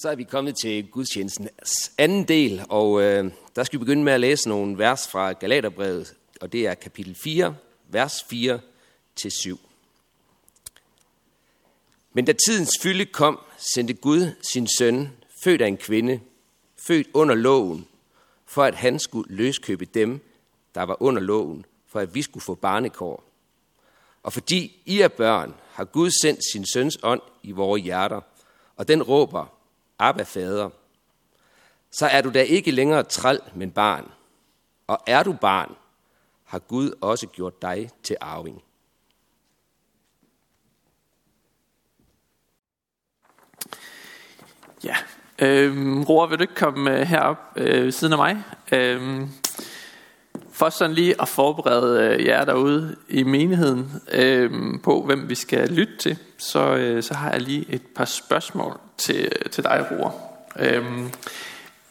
Så er vi kommet til gudstjenestens anden del, og øh, der skal vi begynde med at læse nogle vers fra Galaterbrevet, og det er kapitel 4, vers 4 til 7. Men da tidens fylde kom, sendte Gud sin søn, født af en kvinde, født under loven, for at han skulle løskøbe dem, der var under loven, for at vi skulle få barnekår. Og fordi I er børn, har Gud sendt sin søns ånd i vores hjerter, og den råber, Abba fader, så er du da ikke længere træl, men barn. Og er du barn, har Gud også gjort dig til arving. Ja, øhm, Roar, vil du ikke komme øh, herop øh, siden af mig? Øhm, for sådan lige at forberede øh, jer derude i menigheden øh, på, hvem vi skal lytte til, så, øh, så har jeg lige et par spørgsmål til, øh, til dig, Roar. Øh,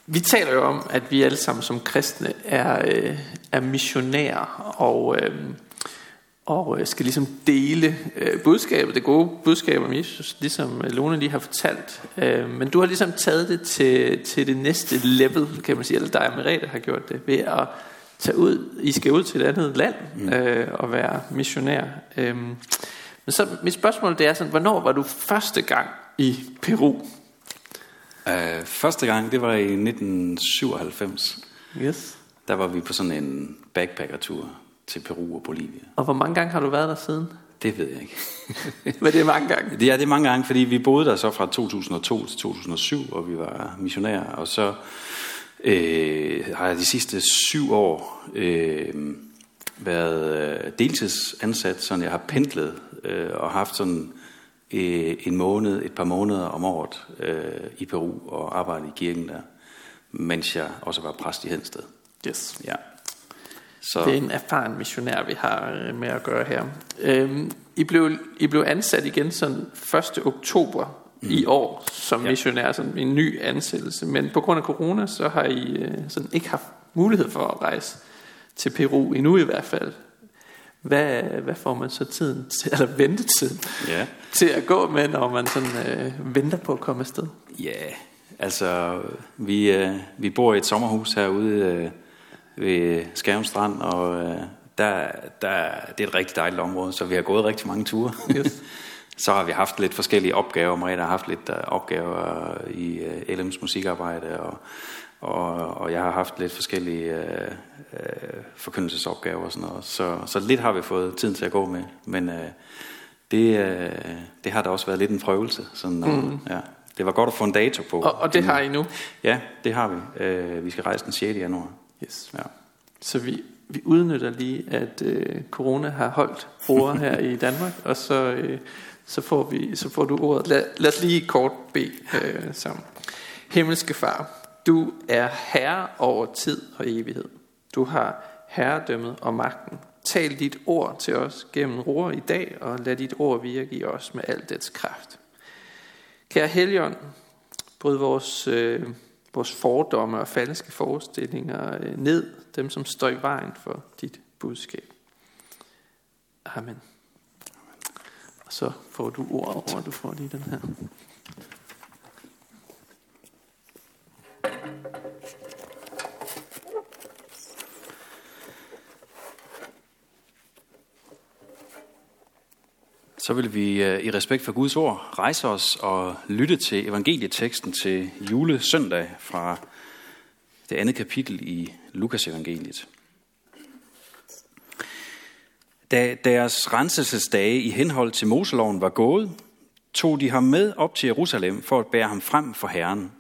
vi taler jo om, at vi alle sammen som kristne er, øh, er missionærer og, øh, og øh, skal ligesom dele øh, budskabet, det gode budskab om Jesus, ligesom Lone lige har fortalt. Øh, men du har ligesom taget det til, til det næste level, kan man sige, eller dig og Merete har gjort det, ved at tage ud, I skal ud til et andet land mm. øh, og være missionær. Øhm, men så mit spørgsmål det er sådan, hvornår var du første gang i Peru? Uh, første gang, det var i 1997. Yes. Der var vi på sådan en backpackertur til Peru og Bolivia. Og hvor mange gange har du været der siden? Det ved jeg ikke. Men det er mange gange? Ja, det er mange gange, fordi vi boede der så fra 2002 til 2007, og vi var missionærer, og så øh, har jeg de sidste syv år øh, været øh, deltidsansat, så jeg har pendlet øh, og haft sådan øh, en måned, et par måneder om året øh, i Peru og arbejdet i kirken der, mens jeg også var præst i Hensted. Yes. Ja. Så. Det er en erfaren missionær, vi har øh, med at gøre her. Øhm, I, blev, I blev ansat igen sådan 1. oktober mm. i år som ja. missionær, som en ny ansættelse. Men på grund af corona, så har I øh, sådan ikke haft mulighed for at rejse til Peru, endnu i hvert fald. Hvad, hvad får man så tiden til, eller ventetiden ja. til at gå med, når man sådan øh, venter på at komme afsted? Ja, altså vi, øh, vi bor i et sommerhus herude øh, ved Skærmstrand, og øh, der, der, det er et rigtig dejligt område, så vi har gået rigtig mange ture. Yes. Så har vi haft lidt forskellige opgaver. Maria har haft lidt uh, opgaver i uh, øh, LM's musikarbejde, og, og, og jeg har haft lidt forskellige uh, forkyndelsesopgaver og sådan noget. Så, så lidt har vi fået tiden til at gå med. Men uh, det, uh, det har da også været lidt en prøvelse. Sådan, uh, mm. ja. Det var godt at få en dato på. Og, og det har I nu? Ja, det har vi. Uh, vi skal rejse den 6. januar. Yes. Ja. Så vi, vi udnytter lige, at uh, corona har holdt ord her i Danmark, og så... Uh, så får, vi, så får du ordet. Lad, lad os lige kort bede øh, sammen. Himmelske Far, du er herre over tid og evighed. Du har herredømmet og magten. Tal dit ord til os gennem roer i dag, og lad dit ord virke i os med al dets kraft. Kære Helligånd, bryd vores, øh, vores fordomme og falske forestillinger øh, ned, dem som står i vejen for dit budskab. Amen. Og så får du ordet over, du får lige den her. Så vil vi øh, i respekt for Guds ord rejse os og lytte til evangelieteksten til julesøndag fra det andet kapitel i Lukas evangeliet. Da deres renselsesdage i henhold til Moseloven var gået, tog de ham med op til Jerusalem for at bære ham frem for Herren.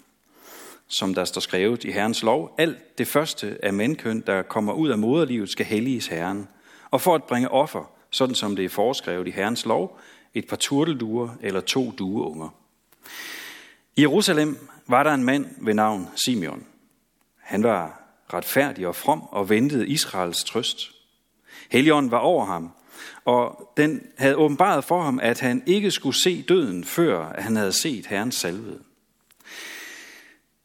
Som der står skrevet i Herrens lov, alt det første af mændkøn, der kommer ud af moderlivet, skal helliges Herren. Og for at bringe offer, sådan som det er foreskrevet i Herrens lov, et par turtelduer eller to dueunger. I Jerusalem var der en mand ved navn Simeon. Han var retfærdig og from og ventede Israels trøst. Helligånden var over ham, og den havde åbenbaret for ham, at han ikke skulle se døden, før han havde set Herrens salvede.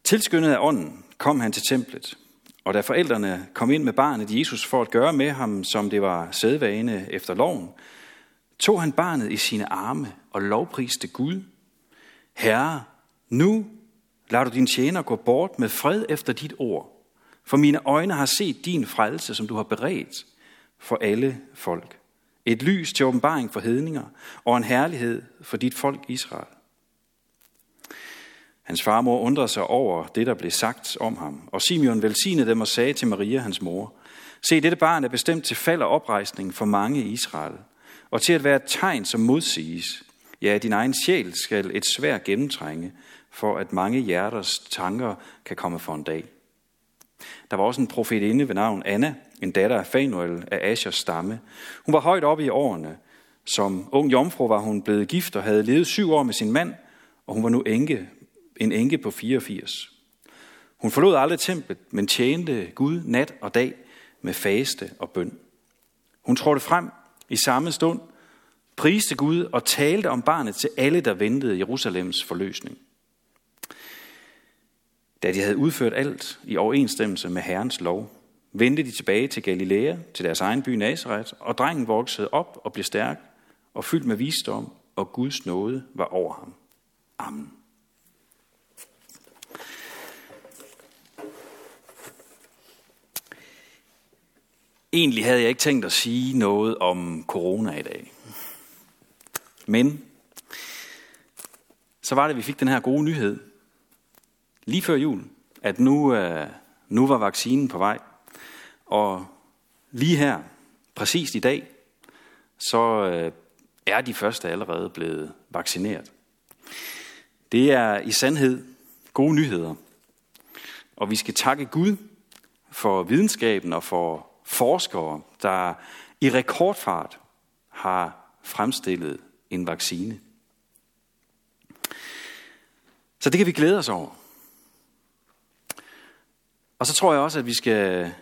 Tilskyndet af ånden kom han til templet, og da forældrene kom ind med barnet Jesus for at gøre med ham, som det var sædvane efter loven, tog han barnet i sine arme og lovpriste Gud. Herre, nu lader du din tjener gå bort med fred efter dit ord. For mine øjne har set din frelse, som du har beredt for alle folk. Et lys til åbenbaring for hedninger, og en herlighed for dit folk Israel. Hans farmor undrede sig over det, der blev sagt om ham, og Simeon velsignede dem og sagde til Maria, hans mor, Se, dette barn er bestemt til fald og oprejsning for mange i Israel, og til at være et tegn, som modsiges. Ja, din egen sjæl skal et svær gennemtrænge, for at mange hjerters tanker kan komme for en dag. Der var også en profetinde ved navn Anna, en datter af Fanuel af Ashers stamme. Hun var højt oppe i årene. Som ung jomfru var hun blevet gift og havde levet syv år med sin mand, og hun var nu enke, en enke på 84. Hun forlod aldrig templet, men tjente Gud nat og dag med faste og bøn. Hun trådte frem i samme stund, priste Gud og talte om barnet til alle, der ventede Jerusalems forløsning. Da de havde udført alt i overensstemmelse med Herrens lov, vendte de tilbage til Galilea, til deres egen by Nazareth, og drengen voksede op og blev stærk og fyldt med visdom, og Guds nåde var over ham. Amen. Egentlig havde jeg ikke tænkt at sige noget om corona i dag. Men så var det, at vi fik den her gode nyhed lige før jul, at nu, øh, nu var vaccinen på vej. Og lige her, præcis i dag, så øh, er de første allerede blevet vaccineret. Det er i sandhed gode nyheder. Og vi skal takke Gud for videnskaben og for forskere, der i rekordfart har fremstillet en vaccine. Så det kan vi glæde os over. Og så tror jeg også, at vi skal,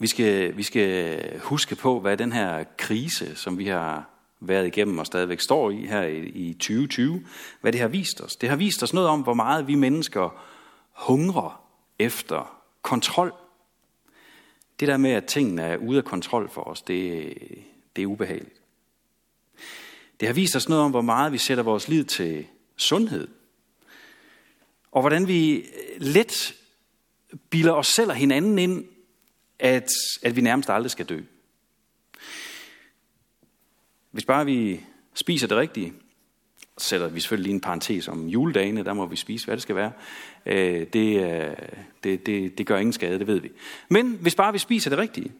vi skal, vi skal huske på, hvad den her krise, som vi har været igennem og stadigvæk står i her i 2020, hvad det har vist os. Det har vist os noget om, hvor meget vi mennesker hungrer efter kontrol. Det der med, at tingene er ude af kontrol for os, det, det er ubehageligt. Det har vist os noget om, hvor meget vi sætter vores liv til sundhed. Og hvordan vi let bilder os selv og hinanden ind, at, at vi nærmest aldrig skal dø. Hvis bare vi spiser det rigtige, så sætter vi selvfølgelig lige en parentes om juledagene, der må vi spise, hvad det skal være. Øh, det, øh, det, det, det gør ingen skade, det ved vi. Men hvis bare vi spiser det rigtige,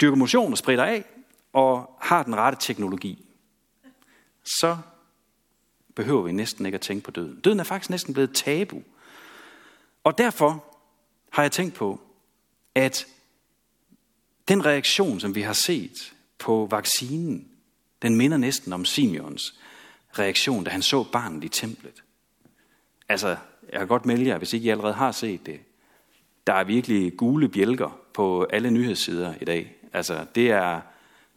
dyrker motion og spreder af, og har den rette teknologi, så behøver vi næsten ikke at tænke på døden. Døden er faktisk næsten blevet tabu. Og derfor har jeg tænkt på, at den reaktion, som vi har set på vaccinen, den minder næsten om Simeons reaktion, da han så barnet i templet. Altså, jeg kan godt melde jer, hvis ikke I allerede har set det. Der er virkelig gule bjælker på alle nyhedssider i dag. Altså, det er,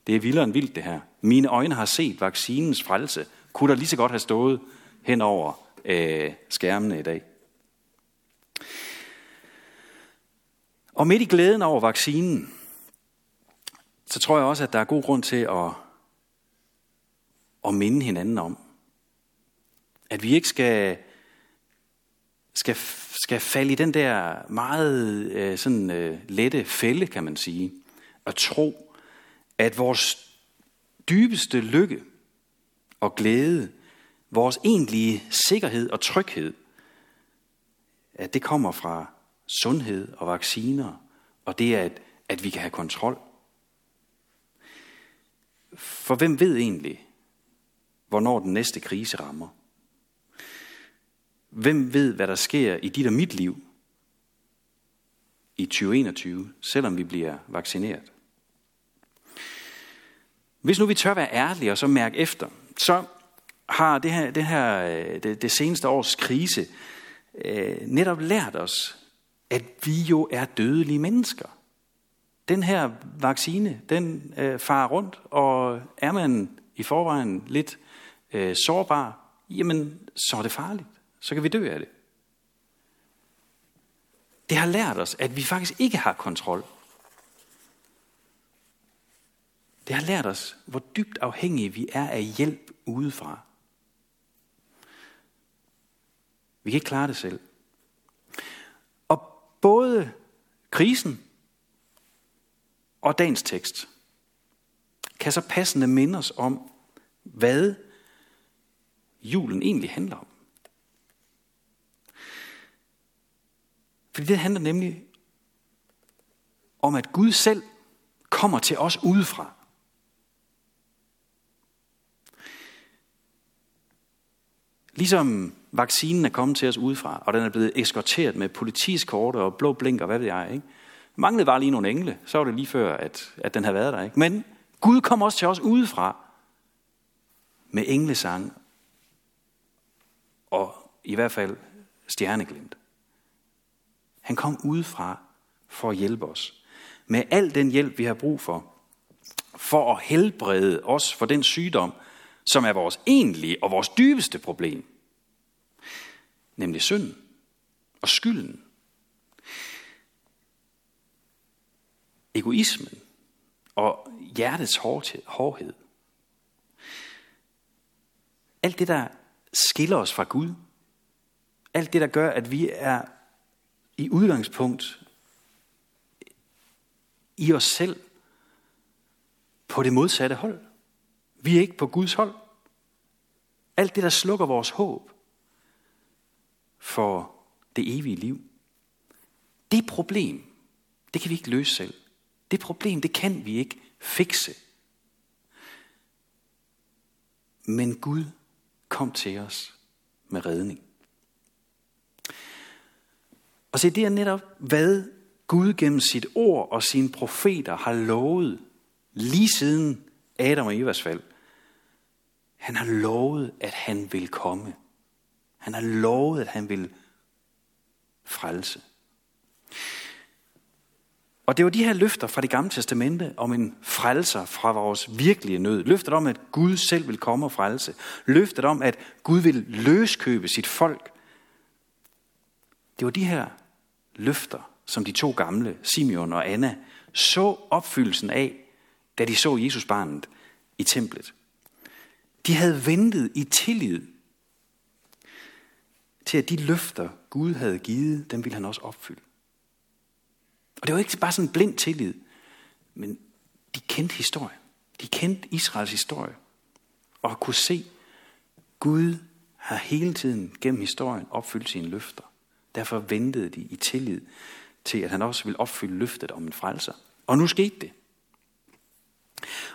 det er vildere end vildt det her. Mine øjne har set vaccinens frelse. Kunne der lige så godt have stået hen over øh, skærmene i dag. Og midt i glæden over vaccinen, så tror jeg også, at der er god grund til at, at minde hinanden om, at vi ikke skal, skal, skal falde i den der meget øh, sådan, øh, lette fælde, kan man sige, at tro, at vores dybeste lykke og glæde, vores egentlige sikkerhed og tryghed, at det kommer fra sundhed og vacciner, og det er, at, at vi kan have kontrol. For hvem ved egentlig, hvornår den næste krise rammer? Hvem ved, hvad der sker i dit og mit liv i 2021, selvom vi bliver vaccineret? Hvis nu vi tør være ærlige og så mærke efter, så har det her, det, her, det, det seneste års krise øh, netop lært os, at vi jo er dødelige mennesker. Den her vaccine, den øh, farer rundt, og er man i forvejen lidt øh, sårbar, jamen så er det farligt. Så kan vi dø af det. Det har lært os, at vi faktisk ikke har kontrol. Det har lært os, hvor dybt afhængige vi er af hjælp udefra. Vi kan ikke klare det selv. Og både krisen og dagens tekst kan så passende minde os om, hvad julen egentlig handler om. Fordi det handler nemlig om, at Gud selv kommer til os udefra. Ligesom vaccinen er kommet til os udefra, og den er blevet eskorteret med politiskort og blå blink og hvad ved jeg. Ikke? Manglede bare lige nogle engle, så var det lige før, at, at den havde været der. Ikke? Men Gud kom også til os udefra med englesang og i hvert fald stjerneglimt. Han kom udefra for at hjælpe os. Med al den hjælp, vi har brug for. For at helbrede os for den sygdom, som er vores egentlige og vores dybeste problem. Nemlig synden og skylden. Egoismen og hjertets hårdhed. Alt det, der skiller os fra Gud. Alt det, der gør, at vi er i udgangspunkt i os selv på det modsatte hold. Vi er ikke på Guds hold. Alt det, der slukker vores håb for det evige liv. Det problem, det kan vi ikke løse selv. Det problem, det kan vi ikke fikse. Men Gud kom til os med redning. Og se, det er netop, hvad Gud gennem sit ord og sine profeter har lovet lige siden Adam og Evas fald. Han har lovet, at han vil komme. Han har lovet, at han vil frelse. Og det var de her løfter fra det gamle testamente om en frelser fra vores virkelige nød. Løftet om, at Gud selv vil komme og frelse. Løftet om, at Gud vil løskøbe sit folk. Det var de her løfter, som de to gamle, Simeon og Anna, så opfyldelsen af, da de så Jesus barnet i templet. De havde ventet i tillid til, at de løfter, Gud havde givet, dem ville han også opfylde. Og det var ikke bare sådan en blind tillid, men de kendte historien. De kendte Israels historie. Og kunne se, Gud har hele tiden gennem historien opfyldt sine løfter. Derfor ventede de i tillid til, at han også ville opfylde løftet om en frelser. Og nu skete det.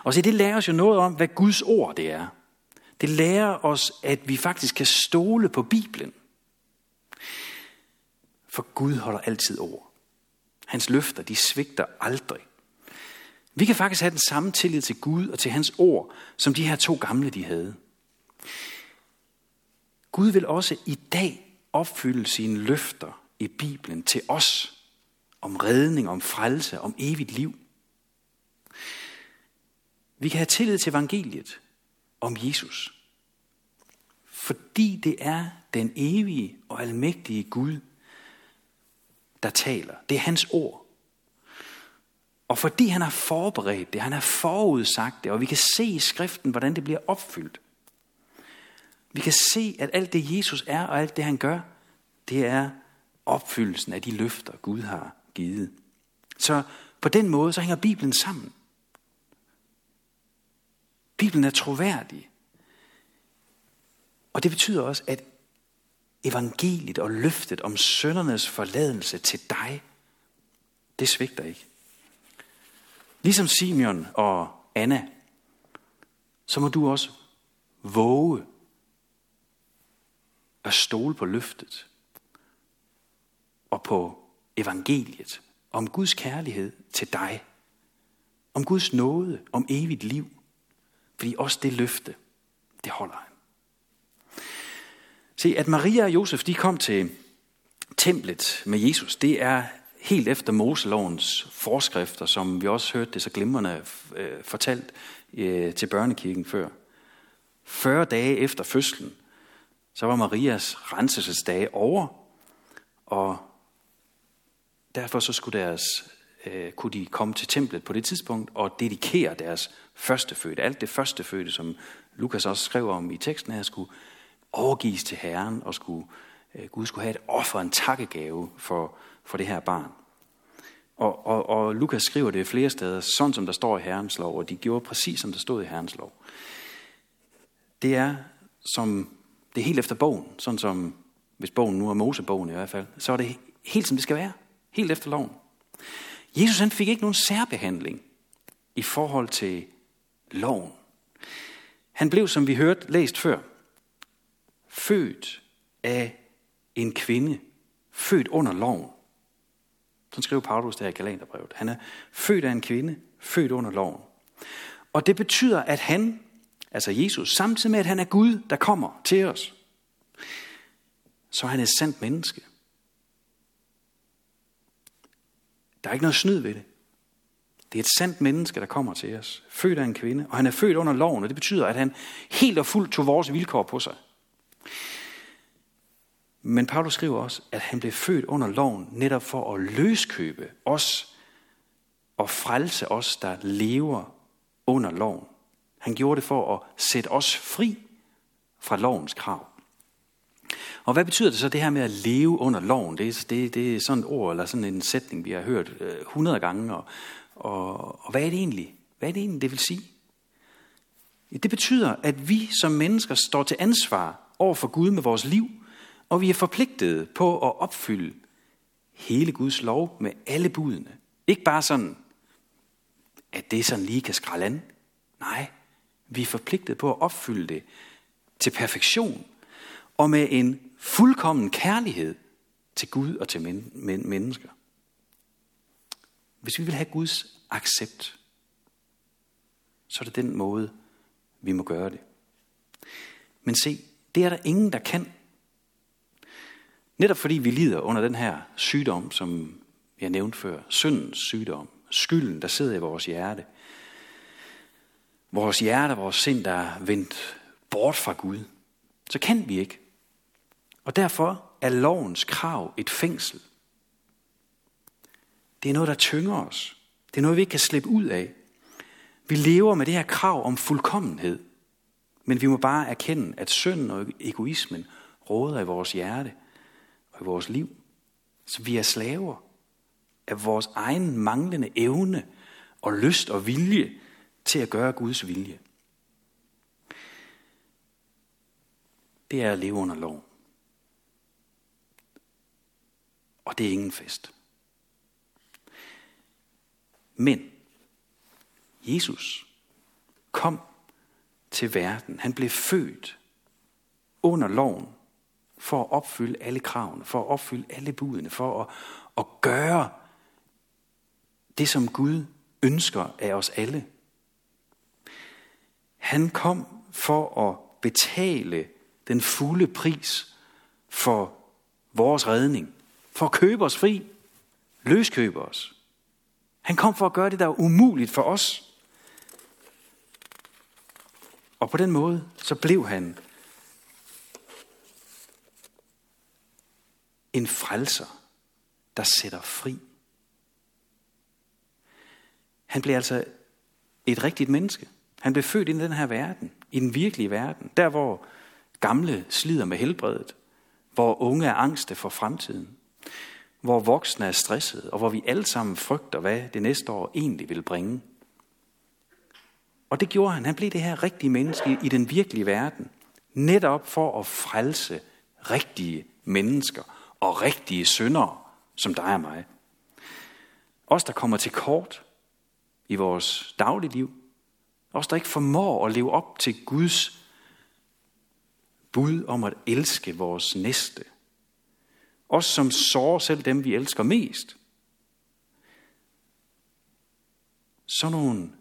Og se, det lærer os jo noget om, hvad Guds ord det er. Det lærer os, at vi faktisk kan stole på Bibelen. For Gud holder altid ord. Hans løfter, de svigter aldrig. Vi kan faktisk have den samme tillid til Gud og til hans ord, som de her to gamle de havde. Gud vil også i dag opfylde sine løfter i Bibelen til os om redning, om frelse, om evigt liv. Vi kan have tillid til evangeliet om Jesus, fordi det er den evige og almægtige Gud, der taler. Det er hans ord. Og fordi han har forberedt det, han har forudsagt det, og vi kan se i skriften, hvordan det bliver opfyldt. Vi kan se, at alt det Jesus er, og alt det han gør, det er opfyldelsen af de løfter, Gud har givet. Så på den måde, så hænger Bibelen sammen. Bibelen er troværdig. Og det betyder også, at evangeliet og løftet om søndernes forladelse til dig, det svigter ikke. Ligesom Simeon og Anna, så må du også våge at stole på løftet og på evangeliet om Guds kærlighed til dig, om Guds nåde, om evigt liv. Fordi også det løfte, det holder han. Se, at Maria og Josef de kom til templet med Jesus, det er helt efter Moselovens forskrifter, som vi også hørte det så glimrende øh, fortalt øh, til børnekirken før. 40 dage efter fødslen, så var Marias renselsesdage over, og derfor så skulle deres, øh, kunne de komme til templet på det tidspunkt og dedikere deres førstefødte. Alt det førstefødte, som Lukas også skrev om i teksten her, skulle overgives til Herren og skulle øh, Gud skulle have et offer, en takkegave for, for det her barn. Og, og, og Lukas skriver det flere steder, sådan som der står i Herrens lov, og de gjorde præcis som der stod i Herrens lov. Det er som det er helt efter bogen, sådan som hvis bogen nu er Mosebogen i hvert fald, så er det helt som det skal være, helt efter loven. Jesus han fik ikke nogen særbehandling i forhold til loven. Han blev, som vi hørte læst før, født af en kvinde, født under loven. Sådan skriver Paulus der i Galaterbrevet. Han er født af en kvinde, født under loven. Og det betyder, at han, altså Jesus, samtidig med, at han er Gud, der kommer til os, så han er sandt menneske. Der er ikke noget snyd ved det. Det er et sandt menneske, der kommer til os. Født af en kvinde, og han er født under loven, og det betyder, at han helt og fuldt tog vores vilkår på sig. Men Paulus skriver også, at han blev født under loven netop for at løskøbe os og frelse os, der lever under loven. Han gjorde det for at sætte os fri fra lovens krav. Og hvad betyder det så, det her med at leve under loven? Det, er, det, det er sådan et ord, eller sådan en sætning, vi har hørt øh, 100 gange. Og, og, og hvad er det egentlig? Hvad er det egentlig, det vil sige? Det betyder, at vi som mennesker står til ansvar over for Gud med vores liv, og vi er forpligtede på at opfylde hele Guds lov med alle budene. Ikke bare sådan, at det sådan lige kan skralde an. Nej, vi er forpligtet på at opfylde det til perfektion og med en fuldkommen kærlighed til Gud og til men- men- mennesker. Hvis vi vil have Guds accept, så er det den måde, vi må gøre det. Men se, det er der ingen, der kan. Netop fordi vi lider under den her sygdom, som jeg nævnte før, syndens sygdom, skylden, der sidder i vores hjerte. Vores hjerte, vores sind, der er vendt bort fra Gud. Så kan vi ikke. Og derfor er lovens krav et fængsel. Det er noget, der tynger os. Det er noget, vi ikke kan slippe ud af. Vi lever med det her krav om fuldkommenhed. Men vi må bare erkende, at synden og egoismen råder i vores hjerte og i vores liv. Så vi er slaver af vores egen manglende evne og lyst og vilje til at gøre Guds vilje. Det er at leve under lov. Og det er ingen fest. Men Jesus kom til verden. Han blev født under loven for at opfylde alle kravene, for at opfylde alle budene, for at, at gøre det, som Gud ønsker af os alle. Han kom for at betale den fulde pris for vores redning, for at købe os fri, løskøbe os. Han kom for at gøre det, der er umuligt for os. Og på den måde, så blev han en frelser, der sætter fri. Han blev altså et rigtigt menneske. Han blev født ind i den her verden, i den virkelige verden, der hvor gamle slider med helbredet, hvor unge er angste for fremtiden, hvor voksne er stressede, og hvor vi alle sammen frygter, hvad det næste år egentlig vil bringe. Og det gjorde han. Han blev det her rigtige menneske i den virkelige verden, netop for at frelse rigtige mennesker og rigtige syndere, som dig og mig. Os, der kommer til kort i vores dagligliv, os, der ikke formår at leve op til Guds bud om at elske vores næste. Os, som sårer selv dem, vi elsker mest. Så nogle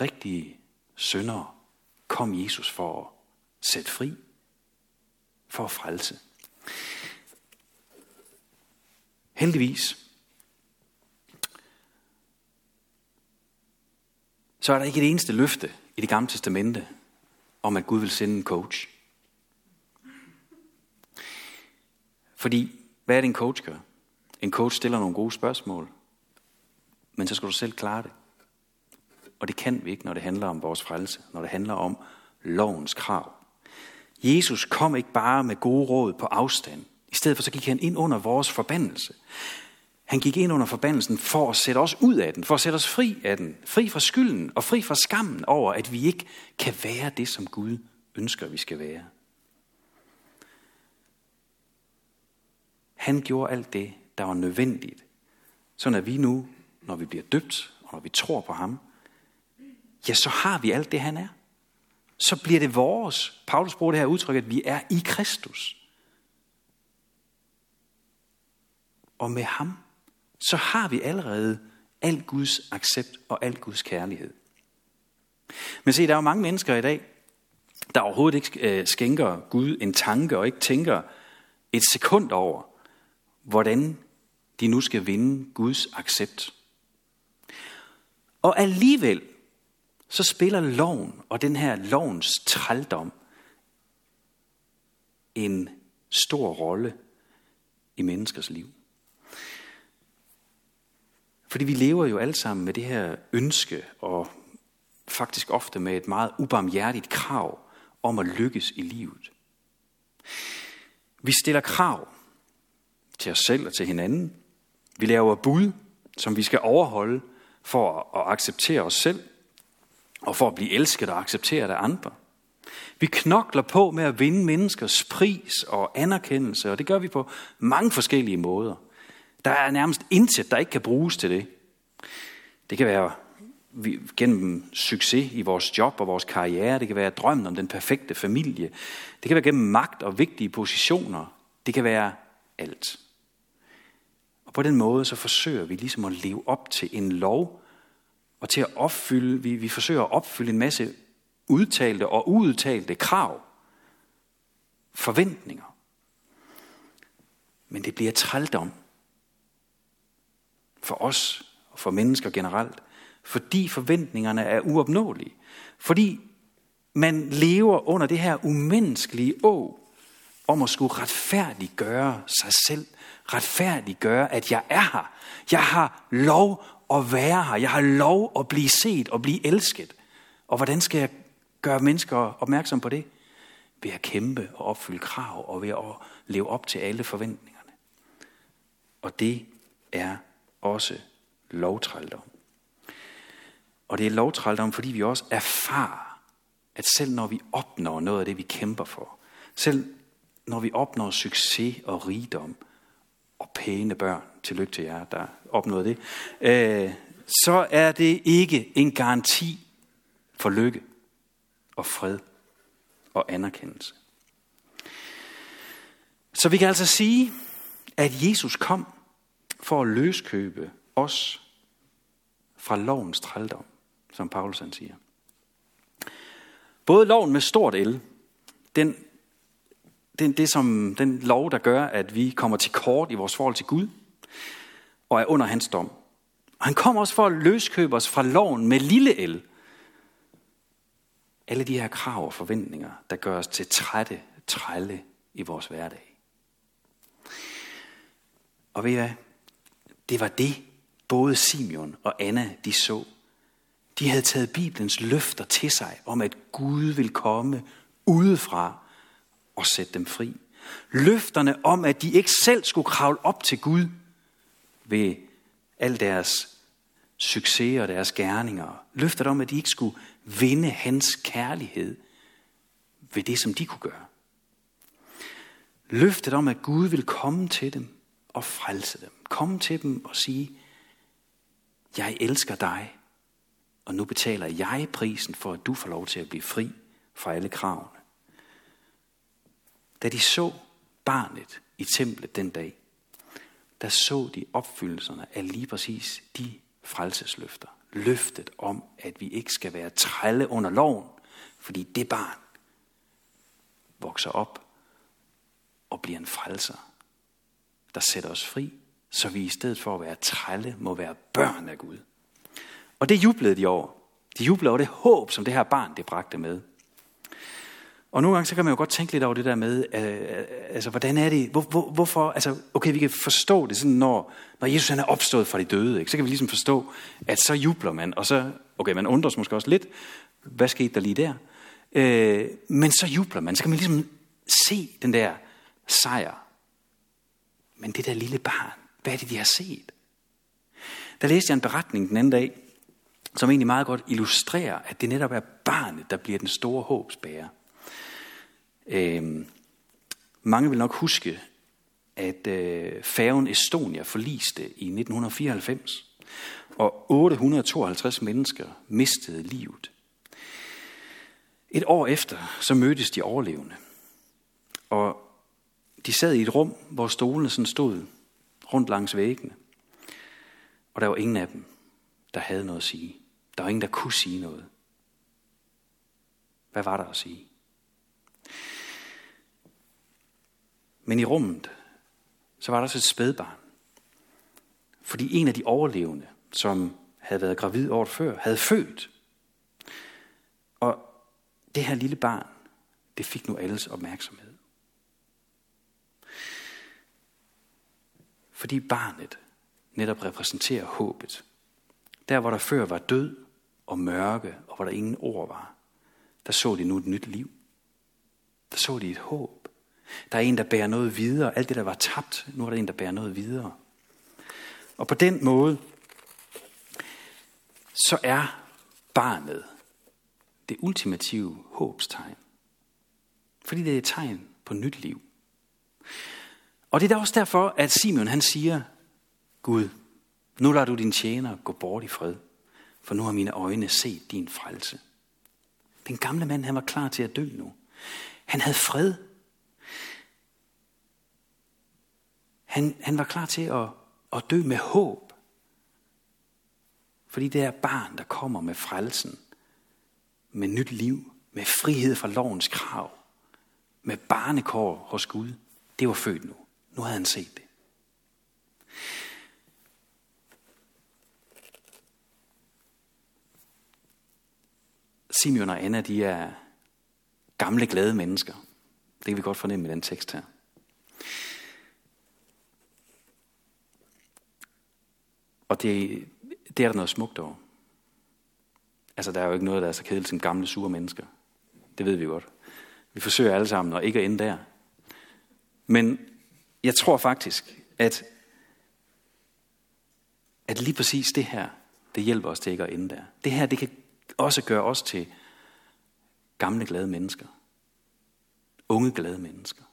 rigtige syndere kom Jesus for at sætte fri, for at frelse. Heldigvis, så er der ikke et eneste løfte i det gamle testamente om, at Gud vil sende en coach. Fordi, hvad er det en coach gør? En coach stiller nogle gode spørgsmål, men så skal du selv klare det. Og det kan vi ikke, når det handler om vores frelse, når det handler om lovens krav. Jesus kom ikke bare med gode råd på afstand. I stedet for så gik han ind under vores forbandelse. Han gik ind under forbandelsen for at sætte os ud af den, for at sætte os fri af den, fri fra skylden og fri fra skammen over, at vi ikke kan være det, som Gud ønsker, vi skal være. Han gjorde alt det, der var nødvendigt, så at vi nu, når vi bliver døbt, og når vi tror på ham, ja, så har vi alt det, han er. Så bliver det vores. Paulus bruger det her udtryk, at vi er i Kristus. Og med ham, så har vi allerede al Guds accept og al Guds kærlighed. Men se, der er jo mange mennesker i dag, der overhovedet ikke øh, skænker Gud en tanke og ikke tænker et sekund over, hvordan de nu skal vinde Guds accept. Og alligevel, så spiller loven og den her lovens trældom en stor rolle i menneskers liv. Fordi vi lever jo alle sammen med det her ønske, og faktisk ofte med et meget ubarmhjertigt krav om at lykkes i livet. Vi stiller krav til os selv og til hinanden. Vi laver bud, som vi skal overholde for at acceptere os selv, og for at blive elsket og accepteret af andre. Vi knokler på med at vinde menneskers pris og anerkendelse, og det gør vi på mange forskellige måder. Der er nærmest intet, der ikke kan bruges til det. Det kan være gennem succes i vores job og vores karriere. Det kan være drømmen om den perfekte familie. Det kan være gennem magt og vigtige positioner. Det kan være alt. Og på den måde så forsøger vi ligesom at leve op til en lov, og til at opfylde, vi, vi forsøger at opfylde en masse udtalte og uudtalte krav, forventninger. Men det bliver trældom for os og for mennesker generelt, fordi forventningerne er uopnåelige. Fordi man lever under det her umenneskelige å om at skulle retfærdiggøre sig selv. Retfærdiggøre, at jeg er her. Jeg har lov at være her. Jeg har lov at blive set og blive elsket. Og hvordan skal jeg gøre mennesker opmærksom på det? Ved at kæmpe og opfylde krav og ved at leve op til alle forventningerne. Og det er også lovtrældom. Og det er lovtrældom, fordi vi også erfarer, at selv når vi opnår noget af det, vi kæmper for, selv når vi opnår succes og rigdom og pæne børn, tillykke til jer, der opnåede det, øh, så er det ikke en garanti for lykke og fred og anerkendelse. Så vi kan altså sige, at Jesus kom for at løskøbe os fra lovens trældom, som Paulus han siger. Både loven med stort L, den, den, det som, den lov, der gør, at vi kommer til kort i vores forhold til Gud, og er under hans dom. Og han kommer også for at løskøbe os fra loven med lille L. Alle de her krav og forventninger, der gør os til trætte, trælle i vores hverdag. Og ved I hvad? Det var det, både Simeon og Anna de så. De havde taget Bibelens løfter til sig om, at Gud vil komme udefra og sætte dem fri. Løfterne om, at de ikke selv skulle kravle op til Gud ved al deres succes og deres gerninger. Løftet om, at de ikke skulle vinde hans kærlighed ved det, som de kunne gøre. Løftet om, at Gud vil komme til dem og frelse dem. Komme til dem og sige, jeg elsker dig, og nu betaler jeg prisen for, at du får lov til at blive fri fra alle kravene. Da de så barnet i templet den dag, der så de opfyldelserne af lige præcis de frelsesløfter. Løftet om, at vi ikke skal være trælle under loven, fordi det barn vokser op og bliver en frelser, der sætter os fri, så vi i stedet for at være trælle, må være børn af Gud. Og det jublede de over. De jublede over det håb, som det her barn det bragte med. Og nogle gange så kan man jo godt tænke lidt over det der med, øh, øh, altså hvordan er det, hvor, hvor, hvorfor, altså okay, vi kan forstå det sådan, når, når Jesus han er opstået fra de døde, ikke, så kan vi ligesom forstå, at så jubler man, og så, okay, man undres måske også lidt, hvad skete der lige der? Øh, men så jubler man, så kan man ligesom se den der sejr Men det der lille barn, hvad er det, de har set? Der læste jeg en beretning den anden dag, som egentlig meget godt illustrerer, at det netop er barnet, der bliver den store håbsbærer. Øhm, mange vil nok huske, at øh, færgen Estonia forliste i 1994, og 852 mennesker mistede livet. Et år efter, så mødtes de overlevende. Og de sad i et rum, hvor stolene sådan stod rundt langs væggene. Og der var ingen af dem, der havde noget at sige. Der var ingen, der kunne sige noget. Hvad var der at sige? Men i rummet, så var der også et spædbarn. Fordi en af de overlevende, som havde været gravid året før, havde født. Og det her lille barn, det fik nu alles opmærksomhed. Fordi barnet netop repræsenterer håbet. Der, hvor der før var død og mørke, og hvor der ingen ord var, der så de nu et nyt liv. Der så de et håb. Der er en, der bærer noget videre. Alt det, der var tabt, nu er der en, der bærer noget videre. Og på den måde, så er barnet det ultimative håbstegn. Fordi det er et tegn på nyt liv. Og det er da også derfor, at Simeon han siger, Gud, nu lader du din tjener gå bort i fred, for nu har mine øjne set din frelse. Den gamle mand, han var klar til at dø nu. Han havde fred. Han, han var klar til at, at dø med håb. Fordi det er barn, der kommer med frelsen, med nyt liv, med frihed fra lovens krav, med barnekår hos Gud. Det var født nu. Nu havde han set det. Simeon og Anna, de er gamle, glade mennesker. Det kan vi godt fornemme i den tekst her. Og det, det er der noget smukt over. Altså, der er jo ikke noget, der er så kedeligt som gamle, sure mennesker. Det ved vi godt. Vi forsøger alle sammen at ikke at ende der. Men jeg tror faktisk, at, at lige præcis det her, det hjælper os til ikke at ende der. Det her, det kan også gøre os til gamle glade mennesker. Unge glade mennesker.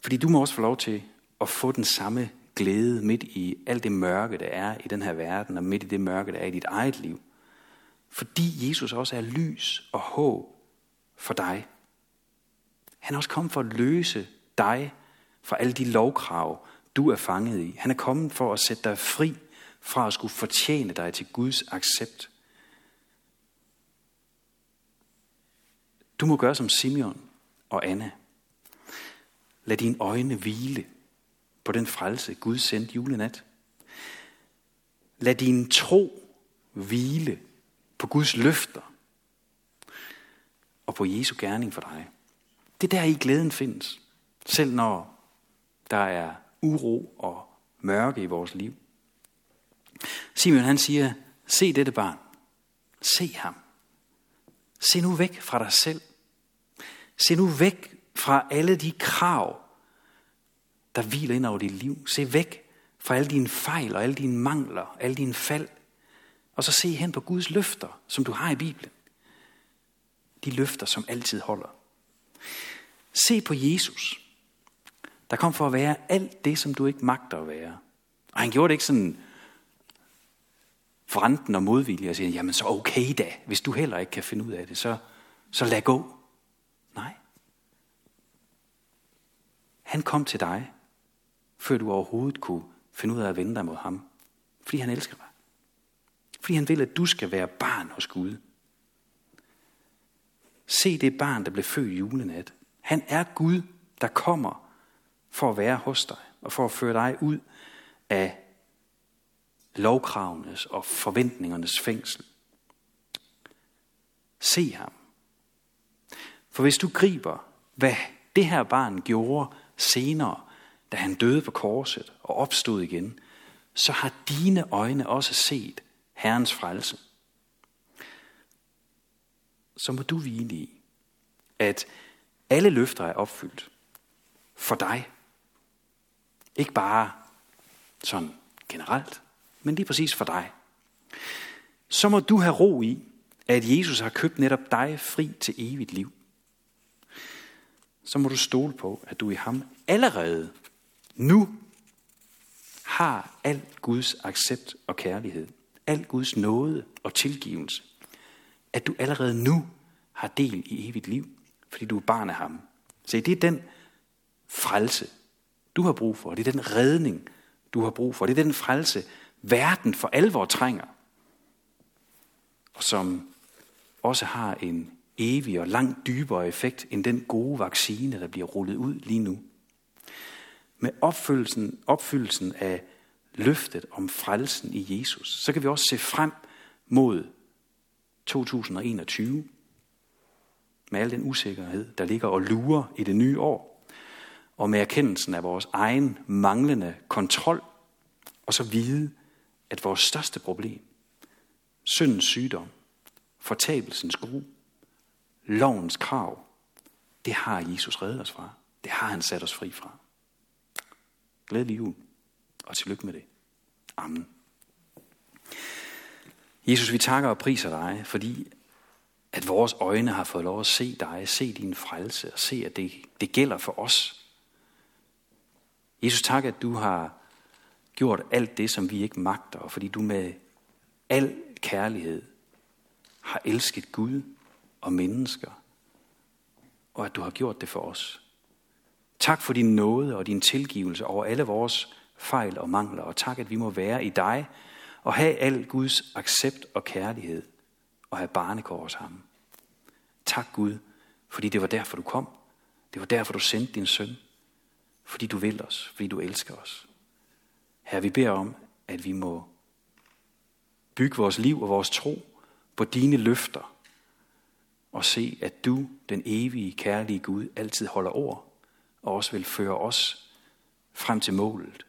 Fordi du må også få lov til at få den samme glæde midt i alt det mørke, der er i den her verden, og midt i det mørke, der er i dit eget liv. Fordi Jesus også er lys og håb for dig. Han er også kommet for at løse dig fra alle de lovkrav, du er fanget i. Han er kommet for at sætte dig fri fra at skulle fortjene dig til Guds accept. Du må gøre som Simeon og Anna. Lad dine øjne hvile på den frelse, Gud sendte julenat. Lad din tro hvile på Guds løfter og på Jesu gerning for dig. Det er der i glæden findes, selv når der er uro og mørke i vores liv. Simon han siger, se dette barn, se ham. Se nu væk fra dig selv. Se nu væk fra alle de krav, der hviler ind over dit liv. Se væk fra alle dine fejl og alle dine mangler, alle dine fald. Og så se hen på Guds løfter, som du har i Bibelen. De løfter, som altid holder. Se på Jesus, der kom for at være alt det, som du ikke magter at være. Og han gjorde det ikke sådan forrenten og modvilje og siger, jamen så okay da, hvis du heller ikke kan finde ud af det, så, så lad gå. Nej. Han kom til dig, før du overhovedet kunne finde ud af at vende dig mod ham. Fordi han elsker dig. Fordi han vil, at du skal være barn hos Gud. Se det barn, der blev født julenat. Han er Gud, der kommer for at være hos dig og for at føre dig ud af lovkravenes og forventningernes fængsel. Se ham. For hvis du griber, hvad det her barn gjorde senere, da han døde på korset og opstod igen, så har dine øjne også set Herrens frelse. Så må du hvile i, at alle løfter er opfyldt for dig Ikke bare sådan generelt, men lige præcis for dig. Så må du have ro i, at Jesus har købt netop dig fri til evigt liv. Så må du stole på, at du i ham allerede nu har al Guds accept og kærlighed. Al Guds nåde og tilgivelse. At du allerede nu har del i evigt liv, fordi du er barn af ham. Se, det er den frelse, du har brug for. Det er den redning, du har brug for. Det er den frelse, verden for alvor trænger. Og som også har en evig og langt dybere effekt end den gode vaccine, der bliver rullet ud lige nu. Med opfyldelsen, opfyldelsen af løftet om frelsen i Jesus, så kan vi også se frem mod 2021, med al den usikkerhed, der ligger og lurer i det nye år, og med erkendelsen af vores egen manglende kontrol, og så vide, at vores største problem, syndens sygdom, fortabelsens gru, lovens krav, det har Jesus reddet os fra. Det har han sat os fri fra. Glædelig jul, og tillykke med det. Amen. Jesus, vi takker og priser dig, fordi at vores øjne har fået lov at se dig, se din frelse og se, at det, det gælder for os. Jesus, tak, at du har gjort alt det, som vi ikke magter, og fordi du med al kærlighed har elsket Gud og mennesker, og at du har gjort det for os. Tak for din nåde og din tilgivelse over alle vores fejl og mangler, og tak, at vi må være i dig og have al Guds accept og kærlighed og have barnekår hos ham. Tak Gud, fordi det var derfor du kom. Det var derfor du sendte din søn. Fordi du vil os, fordi du elsker os. Her vi beder om, at vi må bygge vores liv og vores tro på dine løfter og se, at du, den evige, kærlige Gud, altid holder ord og også vil føre os frem til målet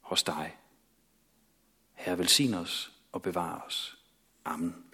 hos dig. Herre, velsign os og bevar os. Amen.